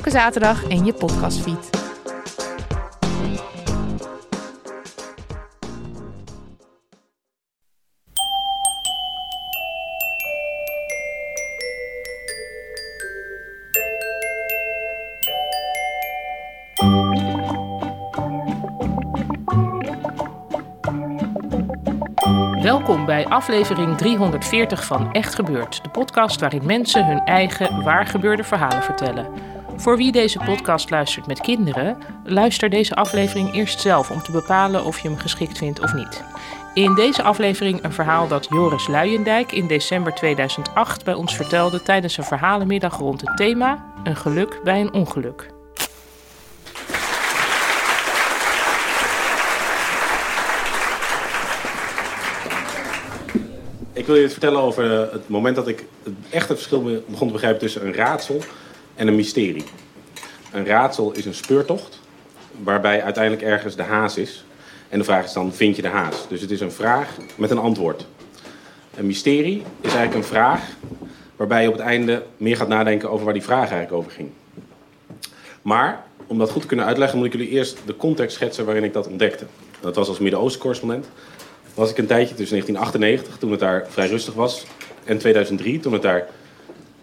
Elke zaterdag in je podcastfeed. Welkom bij aflevering 340 van Echt Gebeurd, de podcast waarin mensen hun eigen waargebeurde verhalen vertellen. Voor wie deze podcast luistert met kinderen, luister deze aflevering eerst zelf om te bepalen of je hem geschikt vindt of niet. In deze aflevering een verhaal dat Joris Luijendijk in december 2008 bij ons vertelde tijdens een verhalenmiddag rond het thema Een geluk bij een ongeluk. Ik wil je het vertellen over het moment dat ik het echte verschil be- begon te begrijpen tussen een raadsel en een mysterie. Een raadsel is een speurtocht waarbij uiteindelijk ergens de haas is. En de vraag is dan, vind je de haas? Dus het is een vraag met een antwoord. Een mysterie is eigenlijk een vraag waarbij je op het einde meer gaat nadenken over waar die vraag eigenlijk over ging. Maar om dat goed te kunnen uitleggen moet ik jullie eerst de context schetsen waarin ik dat ontdekte. Dat was als Midden-Oosten correspondent was ik een tijdje tussen 1998, toen het daar vrij rustig was, en 2003, toen het daar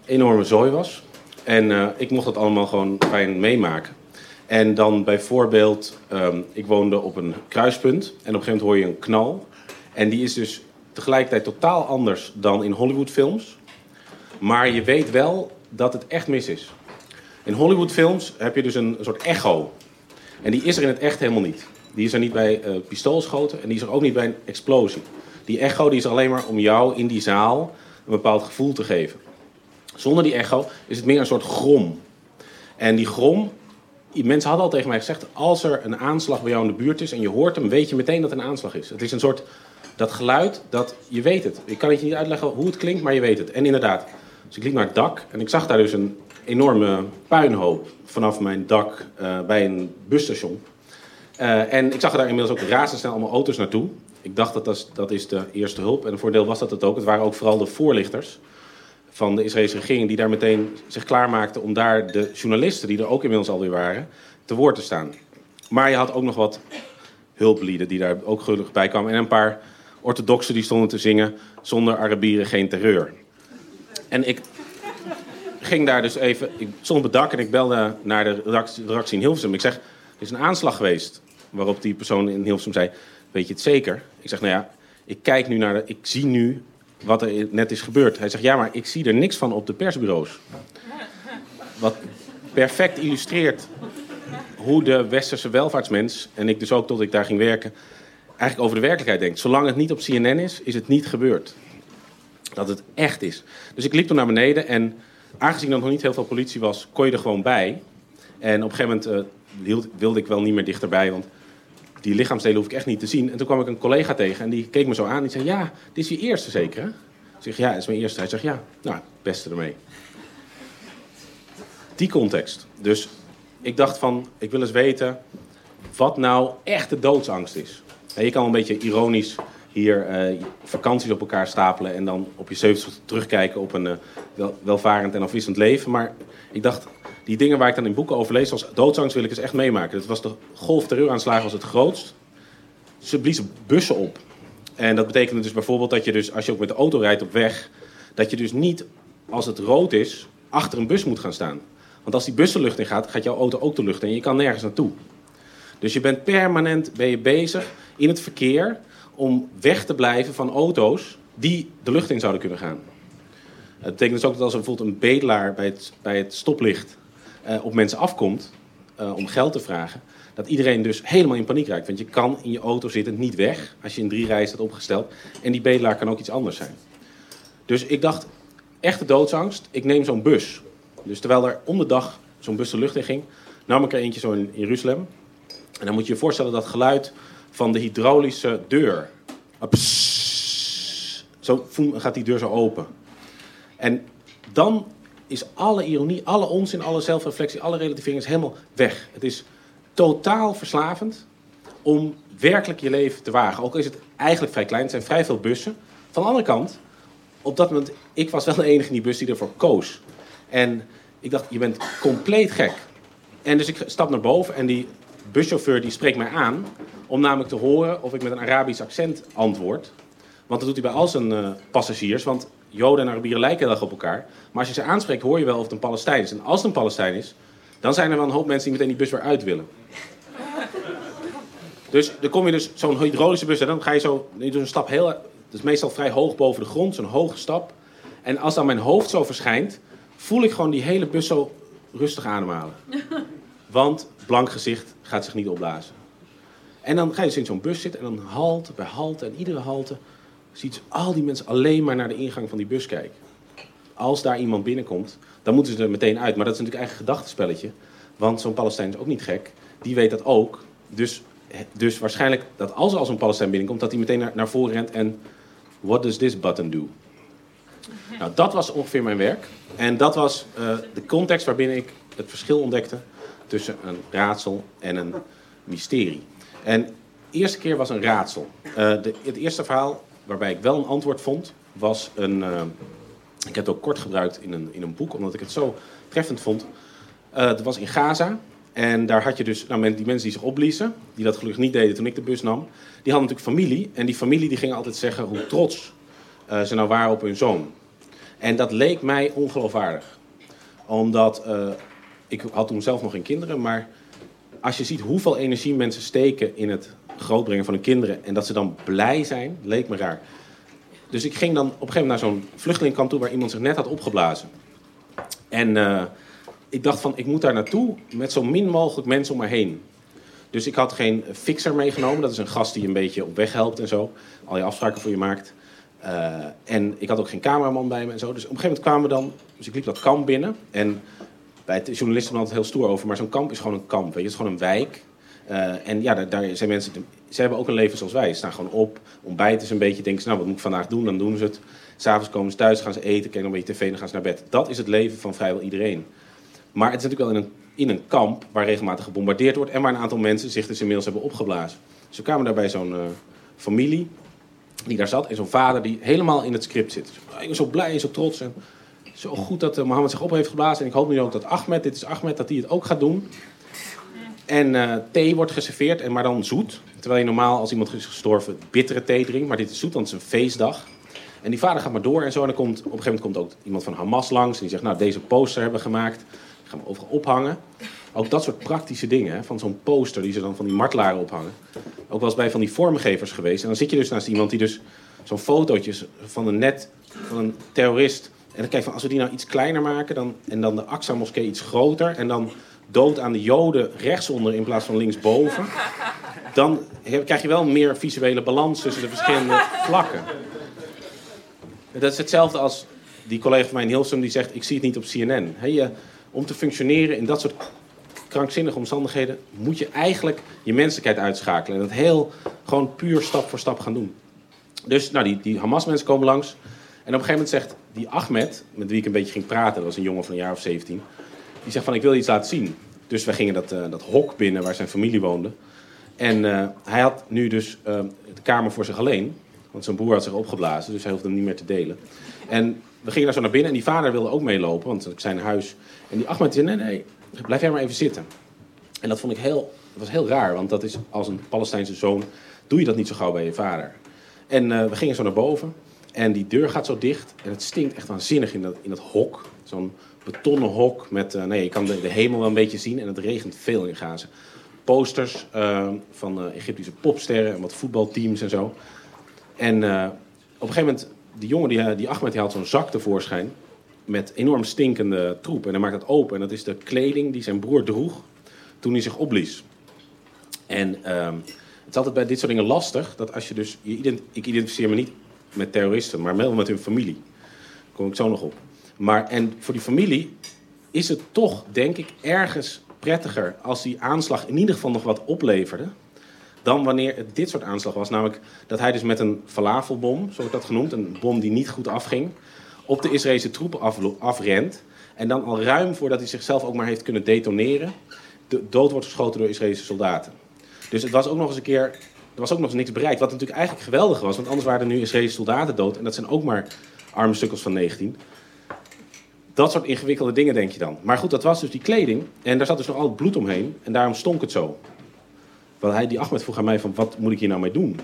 enorme zooi was. En eh, ik mocht dat allemaal gewoon fijn meemaken. En dan bijvoorbeeld, ehm, ik woonde op een kruispunt en op een gegeven moment hoor je een knal. En die is dus tegelijkertijd totaal anders dan in Hollywoodfilms. Maar je weet wel dat het echt mis is. In Hollywoodfilms heb je dus een, soort echo. En die is er in het echt helemaal niet. Die is er niet bij eh, pistoolschoten en die is er ook niet bij een explosie. Die echo die is alleen maar om jou in die zaal een bepaald gevoel te geven. Zonder die echo is het meer een soort grom. En die grom, mensen hadden al tegen mij gezegd, als er een aanslag bij jou in de buurt is en je hoort hem, weet je meteen dat het een aanslag is. Het is een soort, dat geluid, dat je weet het. Ik kan het je niet uitleggen hoe het klinkt, maar je weet het. En inderdaad, dus ik liep naar het dak en ik zag daar dus een enorme puinhoop vanaf mijn dak eh, bij een busstation. Eh, en ik zag er daar inmiddels ook razendsnel allemaal auto's naartoe. Ik dacht dat dat is, dat is de eerste hulp. En een voordeel was dat het ook. Het waren ook vooral de voorlichters van de Israëlische regering... die daar meteen zich klaarmaakten om daar de journalisten... die er ook inmiddels alweer waren, te woord te staan. Maar je had ook nog wat hulplieden die daar ook gelukkig bij kwamen. En een paar orthodoxen die stonden te zingen... zonder Arabieren geen terreur. En ik ging daar dus even... Ik stond op het dak en ik belde naar de redactie in Hilversum. Ik zeg, er is een aanslag geweest. Waarop die persoon in Hilversum zei, weet je het zeker? Ik zeg, nou ja, ik kijk nu naar de... Ik zie nu wat er net is gebeurd. Hij zegt, ja, maar ik zie er niks van op de persbureaus. Wat perfect illustreert hoe de westerse welvaartsmens... en ik dus ook tot ik daar ging werken... eigenlijk over de werkelijkheid denkt. Zolang het niet op CNN is, is het niet gebeurd. Dat het echt is. Dus ik liep toen naar beneden en aangezien er nog niet heel veel politie was... kon je er gewoon bij. En op een gegeven moment eh, wilde ik wel niet meer dichterbij, want die lichaamsdelen hoef ik echt niet te zien. En toen kwam ik een collega tegen en die keek me zo aan. Die zei, ja, dit is je eerste zeker, hè? Ik zeg, ja, het is mijn eerste. Hij zegt, ja, nou, het beste ermee. Die context. Dus ik dacht van, ik wil eens weten wat nou echt de doodsangst is. En je kan een beetje ironisch hier eh, vakanties op elkaar stapelen... en dan op je 70 terugkijken op een eh, wel, welvarend en afwisselend leven. Maar ik dacht, die dingen waar ik dan in boeken over lees, zoals doodsangst, wil ik eens echt meemaken. Het was de golf terreuraanslagen was het grootst. Ze bliezen bussen op. En dat betekende dus bijvoorbeeld dat je dus, als je ook met de auto rijdt op weg, dat je dus niet, als het rood is, achter een bus moet gaan staan. Want als die bus de lucht in gaat, gaat jouw auto ook de lucht in en je kan nergens naartoe. Dus je bent permanent ben je bezig in het verkeer om weg te blijven van auto's die de lucht in zouden kunnen gaan. Het betekent dus ook dat als er bijvoorbeeld een bedelaar bij het, bij het stoplicht eh, op mensen afkomt eh, om geld te vragen, dat iedereen dus helemaal in paniek raakt. Want je kan in je auto zitten niet weg als je in drie rijen staat opgesteld. En die bedelaar kan ook iets anders zijn. Dus ik dacht, echte doodsangst, ik neem zo'n bus. Dus terwijl er om de dag zo'n bus de lucht in ging, nam ik er eentje zo in Jeruzalem. En dan moet je je voorstellen dat geluid van de hydraulische deur. Ah, pssst. Zo gaat die deur zo open. En dan is alle ironie, alle onzin, alle zelfreflectie, alle relativering is helemaal weg. Het is totaal verslavend om werkelijk je leven te wagen. Ook is het eigenlijk vrij klein, het zijn vrij veel bussen. Van de andere kant, op dat moment, ik was wel de enige in die bus die ervoor koos. En ik dacht, je bent compleet gek. En dus ik stap naar boven en die buschauffeur die spreekt mij aan om namelijk te horen of ik met een Arabisch accent antwoord. Want dat doet hij bij al zijn uh, passagiers, want Joden en Arabieren lijken heel erg op elkaar. Maar als je ze aanspreekt, hoor je wel of het een Palestijn is. En als het een Palestijn is, dan zijn er wel een hoop mensen die meteen die bus weer uit willen. Dus dan kom je dus zo'n hydraulische bus en dan ga je zo, je doet een stap heel, dat is meestal vrij hoog boven de grond, zo'n hoge stap. En als dan mijn hoofd zo verschijnt, voel ik gewoon die hele bus zo rustig ademhalen. Want blank gezicht gaat zich niet opblazen. En dan ga je dus in zo'n bus zitten en dan halte bij halte en iedere halte ziet al die mensen alleen maar naar de ingang van die bus kijken. Als daar iemand binnenkomt, dan moeten ze er meteen uit. Maar dat is natuurlijk eigen gedachtenspelletje. Want zo'n Palestijn is ook niet gek. Die weet dat ook. Dus, dus waarschijnlijk dat als er al zo'n Palestijn binnenkomt, dat hij meteen naar, naar voren rent en... What does this button do? Nou, dat was ongeveer mijn werk. En dat was uh, de context waarbinnen ik het verschil ontdekte tussen een raadsel en een mysterie. En de eerste keer was een raadsel. Uh, de, het eerste verhaal waarbij ik wel een antwoord vond, was een. Uh, ik heb het ook kort gebruikt in een, in een boek, omdat ik het zo treffend vond. Het was in Gaza. En daar had je dus nou, die mensen die zich opbliezen, die dat gelukkig niet deden toen ik de bus nam, die hadden natuurlijk familie. En die familie die ging altijd zeggen hoe trots ze nou waren op hun zoon. En dat leek mij ongeloofwaardig. Omdat uh, ik had toen zelf nog geen kinderen, maar als je ziet hoeveel energie mensen steken in het grootbrengen van hun kinderen en dat ze dan blij zijn, leek me raar. Dus ik ging dan op een gegeven moment naar zo'n vluchtelingkamp toe waar iemand zich net had opgeblazen. En uh, ik dacht van, ik moet daar naartoe met zo min mogelijk mensen om me heen. Dus ik had geen fixer meegenomen. Dat is een gast die een beetje op weg helpt en zo. Al je afspraken voor je maakt. Uh, en ik had ook geen cameraman bij me en zo. Dus op een gegeven moment kwamen we dan... Dus ik liep dat kamp binnen. En bij het journalisten altijd heel stoer over. Maar zo'n kamp is gewoon een kamp. Weet je? Het is gewoon een wijk. Uh, en ja, daar, zijn mensen... Ze hebben ook een leven zoals wij. Ze staan gewoon op, ontbijten ze een beetje. Denken ze, nou, wat moet ik vandaag doen? Dan doen ze het. S'avonds komen ze thuis, gaan ze eten, kijken een beetje tv... dan gaan ze naar bed. Dat is het leven van vrijwel iedereen. Maar het is natuurlijk wel in een, in een kamp... waar regelmatig gebombardeerd wordt... en waar een aantal mensen zich dus inmiddels hebben opgeblazen. Dus we kwamen daar bij zo'n uh, familie die daar zat. En zo'n vader die helemaal in het script zit. Ik ben zo blij en zo trots. En zo goed dat uh, Mohammed zich op heeft geblazen. En ik hoop nu ook dat Ahmed, dit is Ahmed, dat hij het ook gaat doen. En uh, thee wordt geserveerd, en maar dan zoet. Terwijl je normaal als iemand is gestorven bittere thee drinkt. Maar dit is zoet, want het is een feestdag. En die vader gaat maar door en zo. En dan komt, op een gegeven moment komt ook iemand van Hamas langs. En die zegt, nou deze poster hebben we gemaakt. Die gaan we overal ophangen. Ook dat soort praktische dingen, hè, van zo'n poster die ze dan van die martelaren ophangen. Ook wel eens bij van die vormgevers geweest. En dan zit je dus naast iemand die dus zo'n fotootjes van een net, van een terrorist. En dan kijk van, als we die nou iets kleiner maken dan, en dan de Aqsa-moskee iets groter. En dan dood aan de Joden rechtsonder in plaats van linksboven. Dan krijg je wel meer visuele balans tussen de verschillende vlakken. Dat is hetzelfde als die collega van mij in Hilsum die zegt, ik zie het niet op CNN. Om te functioneren in dat soort krankzinnige omstandigheden moet je eigenlijk je menselijkheid uitschakelen. En dat heel gewoon puur stap voor stap gaan doen. Dus nou, die, die Hamas-mensen komen langs. En op een gegeven moment zegt die Ahmed, met wie ik een beetje ging praten, dat was een jongen van een jaar of 17, die zegt van ik wil iets laten zien. Dus wij gingen dat, uh, dat hok binnen waar zijn familie woonde. En uh, hij had nu dus uh, de kamer voor zich alleen. Want zijn broer had zich opgeblazen, dus hij hoefde hem niet meer te delen. En we gingen daar zo naar binnen en die vader wilde ook meelopen, want ik zijn huis. En die Ahmed zei, nee, nee, blijf jij maar even zitten. En dat vond ik heel, was heel raar, want dat is als een Palestijnse zoon, doe je dat niet zo gauw bij je vader. En uh, we gingen zo naar boven en die deur gaat zo dicht en het stinkt echt waanzinnig in dat, in dat hok. Zo'n betonnen hok met, uh, nee, je kan de, de, hemel wel een beetje zien en het regent veel in Gaza. Posters uh, van Egyptische popsterren en wat voetbalteams en zo. En op een gegeven moment, die jongen, die, die Ahmed, die haalt zo'n zak tevoorschijn met enorm stinkende troep. En hij maakt dat open. En dat is de kleding die zijn broer droeg toen hij zich opblies. En uh, het is altijd bij dit soort dingen lastig. Dat als je dus. Je ident ik identificeer me niet met terroristen, maar wel met hun familie. Daar kom ik zo nog op. Maar en voor die familie is het toch, denk ik, ergens prettiger als die aanslag in ieder geval nog wat opleverde. Dan wanneer het dit soort aanslag was. Namelijk dat hij dus met een falafelbom, zo wordt dat genoemd, een bom die niet goed afging, op de Israëlische troepen af, afrent. En dan al ruim voordat hij zichzelf ook maar heeft kunnen detoneren, de, dood wordt geschoten door Israëlische soldaten. Dus het was ook nog eens een keer, er was ook nog eens niks bereikt. Wat natuurlijk eigenlijk geweldig was, want anders waren er nu Israëlische soldaten dood. En dat zijn ook maar arme van 19. Dat soort ingewikkelde dingen denk je dan. Maar goed, dat was dus die kleding. En daar zat dus nog altijd bloed omheen. En daarom stonk het zo. Want hij, die Ahmed vroeg aan mij van, wat moet ik hier nou mee doen?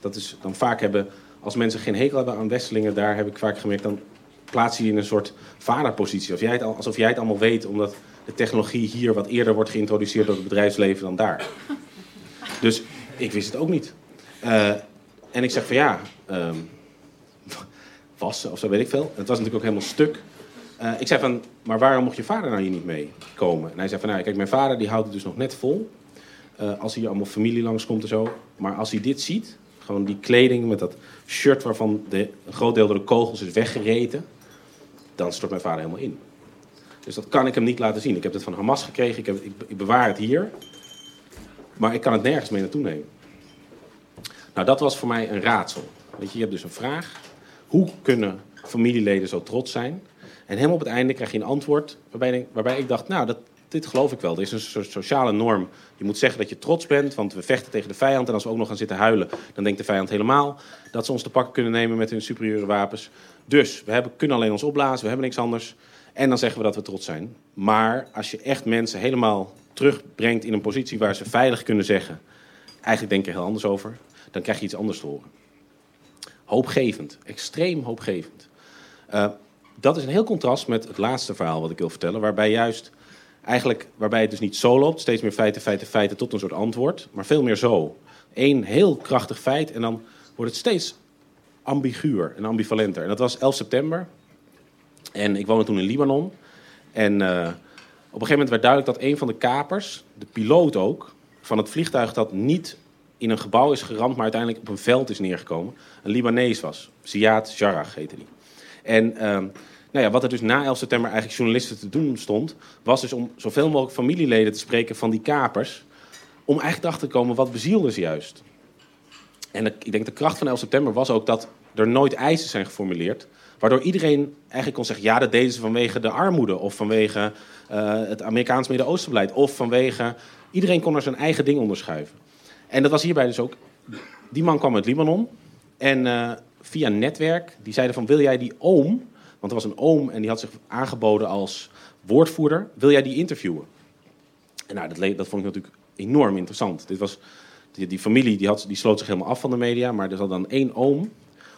Dat is dan vaak hebben, als mensen geen hekel hebben aan westelingen, daar heb ik vaak gemerkt, dan plaats je je in een soort vaderpositie. Alsof jij, het, alsof jij het allemaal weet, omdat de technologie hier wat eerder wordt geïntroduceerd door het bedrijfsleven dan daar. Dus ik wist het ook niet. Uh, en ik zeg van ja, um, wassen of zo weet ik veel. Het was natuurlijk ook helemaal stuk. Uh, ik zei van, maar waarom mocht je vader nou hier niet mee komen? En hij zei van, nou kijk, mijn vader die houdt het dus nog net vol. Uh, als hier allemaal familie langskomt en zo. Maar als hij dit ziet, gewoon die kleding met dat shirt waarvan de, een groot deel door de kogels is weggereten, dan stort mijn vader helemaal in. Dus dat kan ik hem niet laten zien. Ik heb het van Hamas gekregen, ik, heb, ik, ik bewaar het hier. Maar ik kan het nergens mee naartoe nemen. Nou, dat was voor mij een raadsel. Weet je, je hebt dus een vraag. Hoe kunnen familieleden zo trots zijn? En helemaal op het einde krijg je een antwoord waarbij, waarbij ik dacht, nou, dat, dit geloof ik wel. Er is een soort sociale norm. Je moet zeggen dat je trots bent, want we vechten tegen de vijand. En als we ook nog gaan zitten huilen, dan denkt de vijand helemaal dat ze ons te pakken kunnen nemen met hun superieure wapens. Dus we hebben, kunnen alleen ons opblazen, we hebben niks anders. En dan zeggen we dat we trots zijn. Maar als je echt mensen helemaal terugbrengt in een positie waar ze veilig kunnen zeggen: eigenlijk denk je heel anders over, dan krijg je iets anders te horen. Hoopgevend, extreem hoopgevend. Uh, dat is een heel contrast met het laatste verhaal wat ik wil vertellen, waarbij juist eigenlijk, waarbij het dus niet zo loopt, steeds meer feiten, feiten, feiten tot een soort antwoord, maar veel meer zo. Eén heel krachtig feit en dan wordt het steeds ambiguur en ambivalenter. En dat was 11 september. En ik woonde toen in Libanon. En uh, op een gegeven moment werd duidelijk dat een van de kapers, de piloot ook, van het vliegtuig dat niet in een gebouw is geramd, maar uiteindelijk op een veld is neergekomen, een Libanees was. Ziad Jarrah heette die. En uh, nou ja, wat er dus na 11 september eigenlijk journalisten te doen stond, was dus om zoveel mogelijk familieleden te spreken van die kapers, om eigenlijk erachter te komen wat bezielde ze juist. En ik denk de kracht van 11 september was ook dat er nooit eisen zijn geformuleerd, waardoor iedereen eigenlijk kon zeggen, ja, dat deden ze vanwege de armoede of vanwege uh, het Amerikaans Midden-Oostenbeleid of vanwege... Iedereen kon er zijn eigen ding onderschuiven. En dat was hierbij dus ook... Die man kwam uit Libanon en uh, via netwerk, die zeiden van, wil jij die oom want er was een oom en die had zich aangeboden als woordvoerder. Wil jij die interviewen? En nou, dat, dat vond ik natuurlijk enorm interessant. Dit was, die, familie die, had, die sloot zich helemaal af van de media. Maar er zat dan één oom,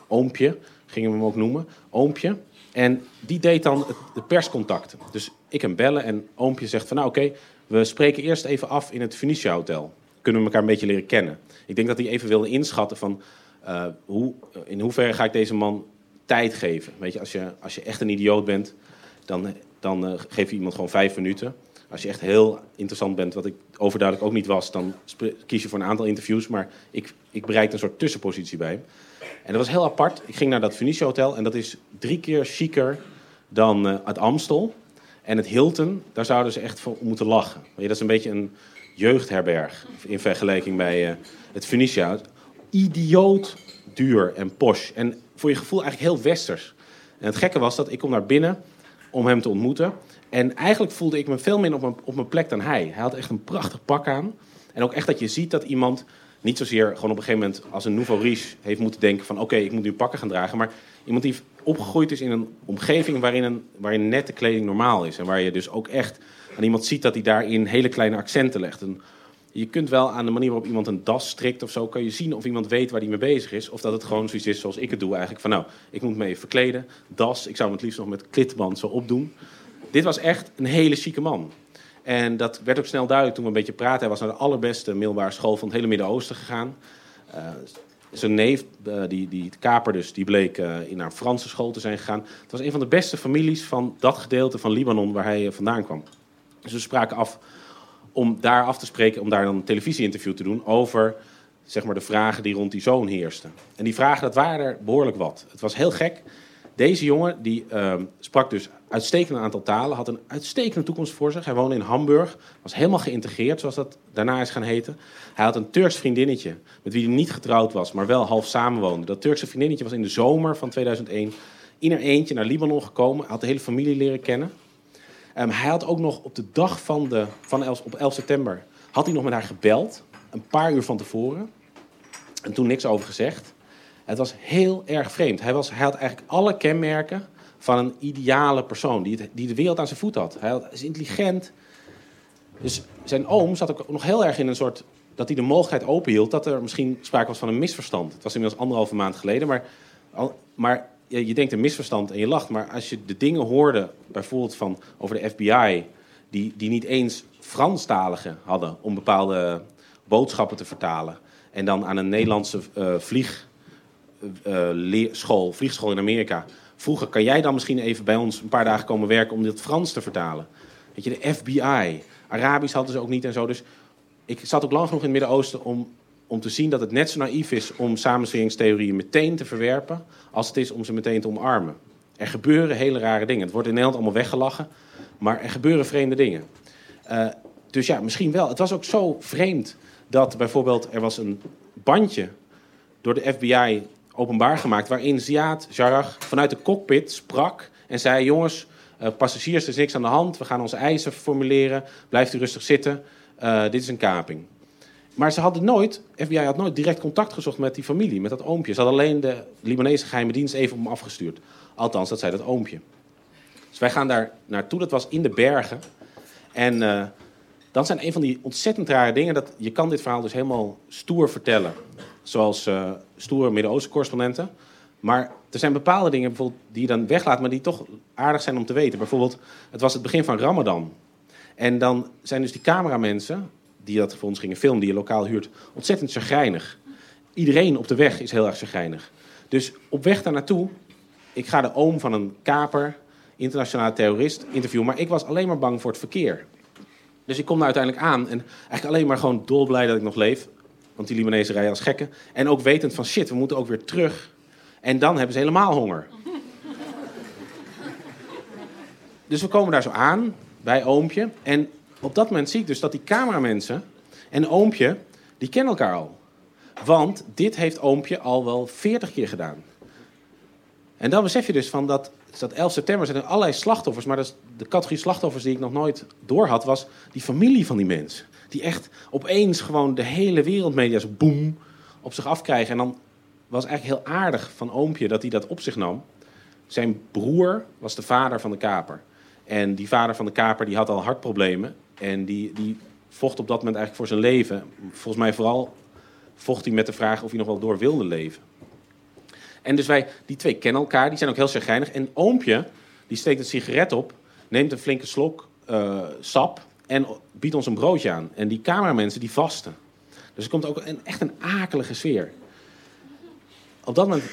oompje, gingen we hem ook noemen, oompje. En die deed dan de perscontacten. Dus ik hem bellen en oompje zegt van nou oké, we spreken eerst even af in het Phoenicia Hotel. Kunnen we elkaar een beetje leren kennen. Ik denk dat hij even wilde inschatten van uh, hoe, in hoeverre ga ik deze man tijd geven. Weet je, als je, als je echt een idioot bent, dan, dan uh, geef je iemand gewoon vijf minuten. Als je echt heel interessant bent, wat ik overduidelijk ook niet was, dan kies je voor een aantal interviews. Maar ik, ik bereikte een soort tussenpositie bij. En dat was heel apart. Ik ging naar dat Phoenicia Hotel en dat is drie keer chiquer dan het Amstel. En het Hilton, daar zouden ze echt voor moeten lachen. Je, dat is een beetje een jeugdherberg in vergelijking bij uh, het Phoenicia. Idioot duur en posh. En voor je gevoel eigenlijk heel westers. En het gekke was dat ik kom naar binnen om hem te ontmoeten. En eigenlijk voelde ik me veel meer op mijn, op mijn plek dan hij. Hij had echt een prachtig pak aan. En ook echt dat je ziet dat iemand niet zozeer gewoon op een gegeven moment als een nouveau riche heeft moeten denken van oké, ik moet nu pakken gaan dragen. Maar iemand die opgegroeid is in een omgeving waarin, een, waarin nette kleding normaal is. En waar je dus ook echt aan iemand ziet dat hij daarin hele kleine accenten legt. Een je kunt wel aan de manier waarop iemand een das strikt of zo, kan je zien of iemand weet waar hij mee bezig is. Of dat het gewoon zoiets is zoals ik het doe eigenlijk. Van nou, ik moet me even verkleden, das, ik zou hem het liefst nog met klitband zo opdoen. Dit was echt een hele chique man. En dat werd ook snel duidelijk toen we een beetje praten. Hij was naar de allerbeste middelbare school van het hele Midden-Oosten gegaan. Uh, zijn neef, uh, die, die kaper dus, die bleek uh, in naar een Franse school te zijn gegaan. Het was een van de beste families van dat gedeelte van Libanon waar hij vandaan kwam. Dus we spraken af om daar af te spreken, om daar dan een televisieinterview te doen over zeg maar, de vragen die rond die zoon heersten. En die vragen, dat waren er behoorlijk wat. Het was heel gek. Deze jongen die ehm, sprak dus uitstekend een aantal talen, had een uitstekende toekomst voor zich. Hij woonde in Hamburg, was helemaal geïntegreerd, zoals dat daarna is gaan heten. Hij had een Turks vriendinnetje, met wie hij niet getrouwd was, maar wel half samenwoonde. Dat Turkse vriendinnetje was in de zomer van 2001 in er eentje naar Libanon gekomen, had de hele familie leren kennen. Ehm, hij had ook nog op de dag van, de, van op 11 september, had hij nog met haar gebeld, een paar uur van tevoren. En toen niks over gezegd. Het was heel erg vreemd. Hij, was, hij had eigenlijk alle kenmerken van een ideale persoon die, die de wereld aan zijn voet had. Hij is intelligent. Dus zijn oom zat ook nog heel erg in een soort. dat hij de mogelijkheid openhield dat er misschien sprake was van een misverstand. Het was inmiddels anderhalve maand geleden, maar, maar je denkt een misverstand en je lacht. Maar als je de dingen hoorde, bijvoorbeeld van, over de FBI, die, die niet eens Franstaligen hadden om bepaalde boodschappen te vertalen. En dan aan een Nederlandse uh, vlieg uh, school, vliegschool in Amerika vroegen: kan jij dan misschien even bij ons een paar dagen komen werken om dit Frans te vertalen? Weet je, de FBI. Arabisch hadden ze ook niet en zo. Dus ik zat ook lang genoeg in het Midden-Oosten om, om te zien dat het net zo naïef is om samensweringstheorieën meteen te verwerpen, als het is om ze meteen te omarmen. Er gebeuren hele rare dingen. Het wordt in Nederland allemaal weggelachen, maar er gebeuren vreemde dingen. Uh, dus ja, misschien wel. Het was ook zo vreemd dat bijvoorbeeld er was een bandje door de FBI openbaar gemaakt. waarin Ziad Jarrah vanuit de cockpit sprak en zei: Jongens, uh, passagiers, er is niks aan de hand. We gaan onze eisen formuleren. Blijft u rustig zitten. Uh, dit is een kaping. Maar ze hadden nooit, FBI had nooit direct contact gezocht met die familie, met dat oompje. Ze hadden alleen de Libanese geheime dienst even om afgestuurd. Althans, dat zei dat oompje. Dus wij gaan daar naartoe. Dat was in de bergen. En uh, dan zijn een van die ontzettend rare dingen. Dat je kan dit verhaal dus helemaal stoer vertellen zoals uh, stoere Midden-Oosten correspondenten. Maar er zijn bepaalde dingen bijvoorbeeld die je dan weglaat, maar die toch aardig zijn om te weten. Bijvoorbeeld, het was het begin van Ramadan. En dan zijn dus die cameramensen, die dat voor ons gingen filmen, die je lokaal huurt, ontzettend chagrijnig. Iedereen op de weg is heel erg chagrijnig. Dus op weg daar naartoe, ik ga de oom van een kaper, internationale terrorist, interviewen. Maar ik was alleen maar bang voor het verkeer. Dus ik kom daar uiteindelijk aan en eigenlijk alleen maar gewoon dolblij dat ik nog leef. Want die Libanezen rijden als gekken. En ook wetend van shit, we moeten ook weer terug. En dan hebben ze helemaal honger. dus we komen daar zo aan, bij Oompje. En op dat moment zie ik dus dat die cameramensen en Oompje, die kennen elkaar al. Want dit heeft Oompje al wel 40 keer gedaan. En dan besef je dus van dat, dat 11 september zijn er allerlei slachtoffers. Maar de categorie slachtoffers die ik nog nooit door had, was die familie van die mensen. Die echt opeens gewoon de hele wereldmedia zo boem op zich afkrijgen. En dan was eigenlijk heel aardig van Oompje dat hij dat op zich nam. Zijn broer was de vader van de kaper. En die vader van de kaper die had al hartproblemen. En die, die vocht op dat moment eigenlijk voor zijn leven. Volgens mij vooral vocht hij met de vraag of hij nog wel door wilde leven. En dus wij, die twee kennen elkaar, die zijn ook heel chagrijnig. En Oompje, die steekt een sigaret op, neemt een flinke slok uh, sap en biedt ons een broodje aan. En die cameramensen die vasten. Dus er komt ook een, echt een akelige sfeer. Op dat moment,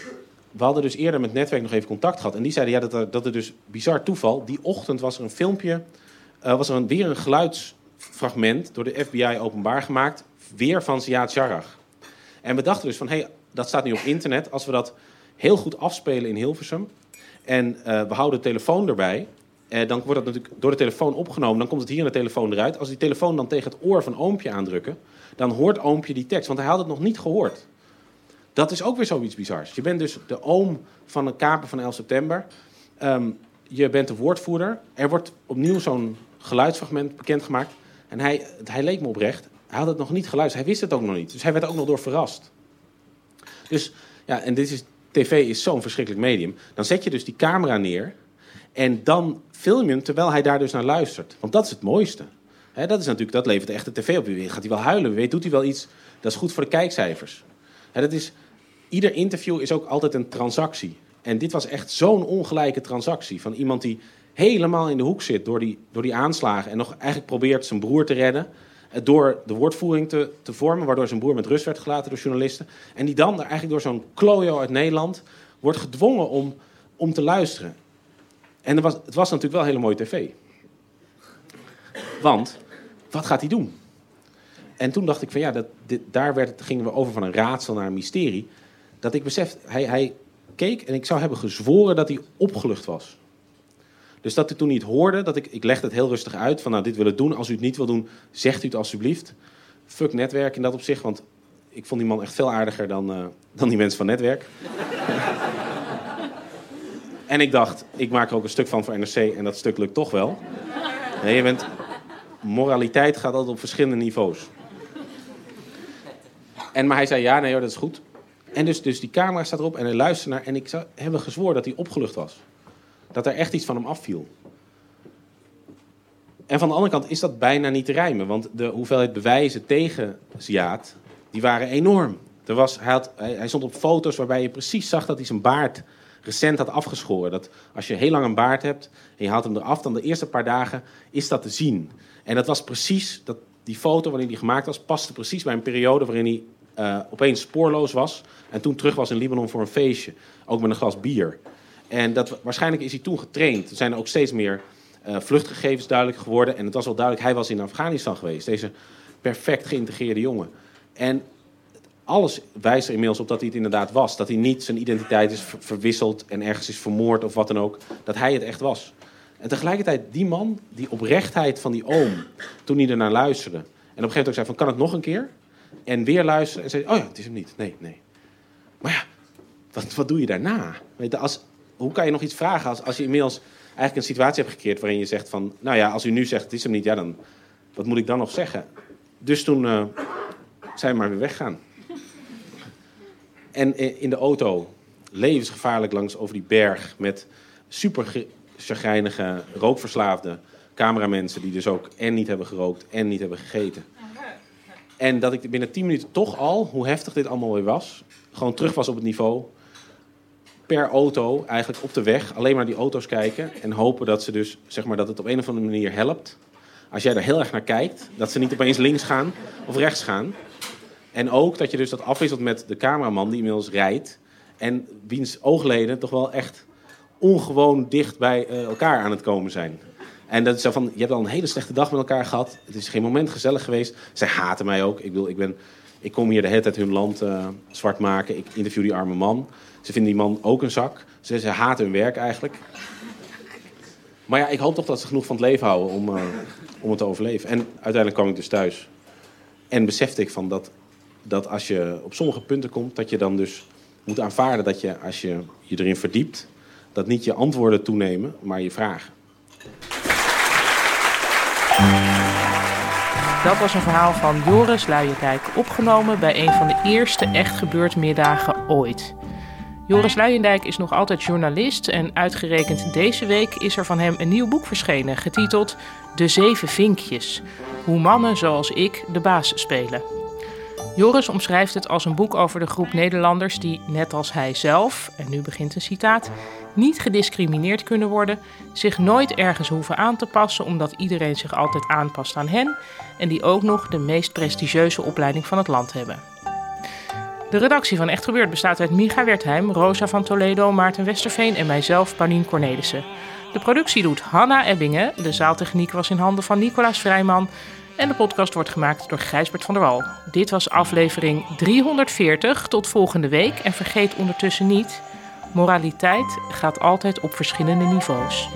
we hadden dus eerder met netwerk nog even contact gehad. En die zeiden ja, dat, er, dat er dus bizar toeval. Die ochtend was er een filmpje, was er een, weer een geluidsfragment door de FBI openbaar gemaakt. Weer van Ziad Jarrah. En we dachten dus van, hé, hey, dat staat nu op internet. Als we dat heel goed afspelen in Hilversum. En uh, we houden de telefoon erbij. Eh, dan wordt dat natuurlijk door de telefoon opgenomen. Dan komt het hier in de telefoon eruit. Als die telefoon dan tegen het oor van Oompje aandrukken, dan hoort Oompje die tekst. Want hij had het nog niet gehoord. Dat is ook weer zoiets bizars. Je bent dus de oom van een kaper van 11 september. Um, je bent de woordvoerder. Er wordt opnieuw zo'n geluidsfragment bekendgemaakt. En hij, hij leek me oprecht. Hij had het nog niet geluisterd. Hij wist het ook nog niet. Dus hij werd ook nog door verrast. Dus ja, en dit is, tv is zo'n verschrikkelijk medium. Dan zet je dus die camera neer. En dan film je hem terwijl hij daar dus naar luistert. Want dat is het mooiste. dat is natuurlijk, dat levert echt de tv op. Gaat hij wel huilen? Weet, doet hij wel iets? Dat is goed voor de kijkcijfers. dat is, ieder interview is ook altijd een transactie. En dit was echt zo'n ongelijke transactie. Van iemand die helemaal in de hoek zit door die, door die aanslagen. En nog eigenlijk probeert zijn broer te redden. Eh, door de woordvoering te, te vormen. Waardoor zijn broer met rust werd gelaten door journalisten. En die dan eigenlijk door zo'n klojo uit Nederland wordt gedwongen om, om te luisteren. En was, het was natuurlijk wel hele mooie tv. Want, wat gaat hij doen? En toen dacht ik van ja, dat, dit, daar werd, gingen we over van een raadsel naar een mysterie. Dat ik besef, hij, hij keek en ik zou hebben gezworen dat hij opgelucht was. Dus dat hij toen niet hoorde, dat ik, ik legde het heel rustig uit. Van nou, dit wil ik doen. Als u het niet wil doen, zegt u het alsjeblieft. Fuck netwerk in dat opzicht, want ik vond die man echt veel aardiger dan, uh, dan die mensen van netwerk. en ik dacht, ik maak er ook een stuk van voor NRC en dat stuk lukt toch wel. Nee, je bent, moraliteit gaat altijd op verschillende niveaus. En, maar hij zei, ja, nee dat is goed. En dus, dus die camera staat erop en hij luistert naar... en ik zou hebben gezworen dat hij opgelucht was. Dat er echt iets van hem afviel. En van de andere kant is dat bijna niet te rijmen. Want de hoeveelheid bewijzen tegen Ziaad, die waren enorm. Er was, hij, had, hij, stond op foto's waarbij je precies zag dat hij zijn baard recent had afgeschoren. Dat als je heel lang een baard hebt en je haalt hem eraf, dan de eerste paar dagen is dat te zien. En dat was precies, dat, die foto waarin die gemaakt was, paste precies bij een periode waarin hij uh, opeens spoorloos was. En toen terug was in Libanon voor een feestje. Ook met een glas bier. En dat, waarschijnlijk is hij toen getraind. Er zijn ook steeds meer uh, vluchtgegevens duidelijk geworden. En het was wel duidelijk, hij was in Afghanistan geweest. Deze perfect geïntegreerde jongen. En alles wijst er inmiddels op dat hij het inderdaad was. Dat hij niet zijn identiteit is verwisseld en ergens is vermoord of wat dan ook. Dat hij het echt was. En tegelijkertijd, die man, die oprechtheid van die oom, toen hij ernaar luisterde. En op een gegeven moment ook zei van, kan het nog een keer? En weer luisteren en zei, oh ja, het is hem niet. Nee, nee. Maar ja, wat, wat doe je daarna? Weet als, hoe kan je nog iets vragen als, als je inmiddels eigenlijk een situatie hebt gecreëerd waarin je zegt van, nou ja, als u nu zegt het is hem niet, ja dan, wat moet ik dan nog zeggen? Dus toen uh, zijn we maar weer weggaan. En in de auto, levensgevaarlijk langs over die berg met super chagrijnige, rookverslaafde cameramensen die dus ook en niet hebben gerookt en niet hebben gegeten. En dat ik binnen 10 minuten toch al, hoe heftig dit allemaal weer was, gewoon terug was op het niveau. Per auto, eigenlijk op de weg, alleen maar die auto's kijken en hopen dat, ze dus, zeg maar, dat het op een of andere manier helpt. Als jij er heel erg naar kijkt, dat ze niet opeens links gaan of rechts gaan. En ook dat je dus dat afwisselt met de cameraman die inmiddels rijdt. En wiens oogleden toch wel echt ongewoon dicht bij eh, elkaar aan het komen zijn. En dat is zo van, je hebt al een hele slechte dag met elkaar gehad. Het is geen moment gezellig geweest. Zij haten mij ook. Ik, bedoel, ik, ben, ik kom hier de hele tijd hun land uh, zwart maken. Ik interview die arme man. Ze vinden die man ook een zak. Ze, ze haten hun werk eigenlijk. Maar ja, ik hoop toch dat ze genoeg van het leven houden om, uh, om het te overleven. En uiteindelijk kwam ik dus thuis. En besefte ik van dat, dat als je op sommige punten komt, dat je dan dus moet aanvaarden dat je, als je je erin verdiept, dat niet je antwoorden toenemen, maar je vragen. Dat was een verhaal van Joris Luijendijk, opgenomen bij een van de eerste echt gebeurd middagen ooit. Joris Luijendijk is nog altijd journalist en uitgerekend deze week is er van hem een nieuw boek verschenen, getiteld De Zeven Vinkjes. Hoe mannen zoals ik de baas spelen. Joris omschrijft het als een boek over de groep Nederlanders die, net als hij zelf, en nu begint een citaat, niet gediscrimineerd kunnen worden, zich nooit ergens hoeven aan te passen omdat iedereen zich altijd aanpast aan hen en die ook nog de meest prestigieuze opleiding van het land hebben. De redactie van Echt Gebeurd bestaat uit Micha Wertheim, Rosa van Toledo, Maarten Westerveen en mijzelf, Paulien Cornelissen. De productie doet Hanna Ebbingen, de zaaltechniek was in handen van Nicolaas Vrijman en de podcast wordt gemaakt door Gijsbert van der Wal. Dit was aflevering 340. Tot volgende week en vergeet ondertussen niet: moraliteit gaat altijd op verschillende niveaus.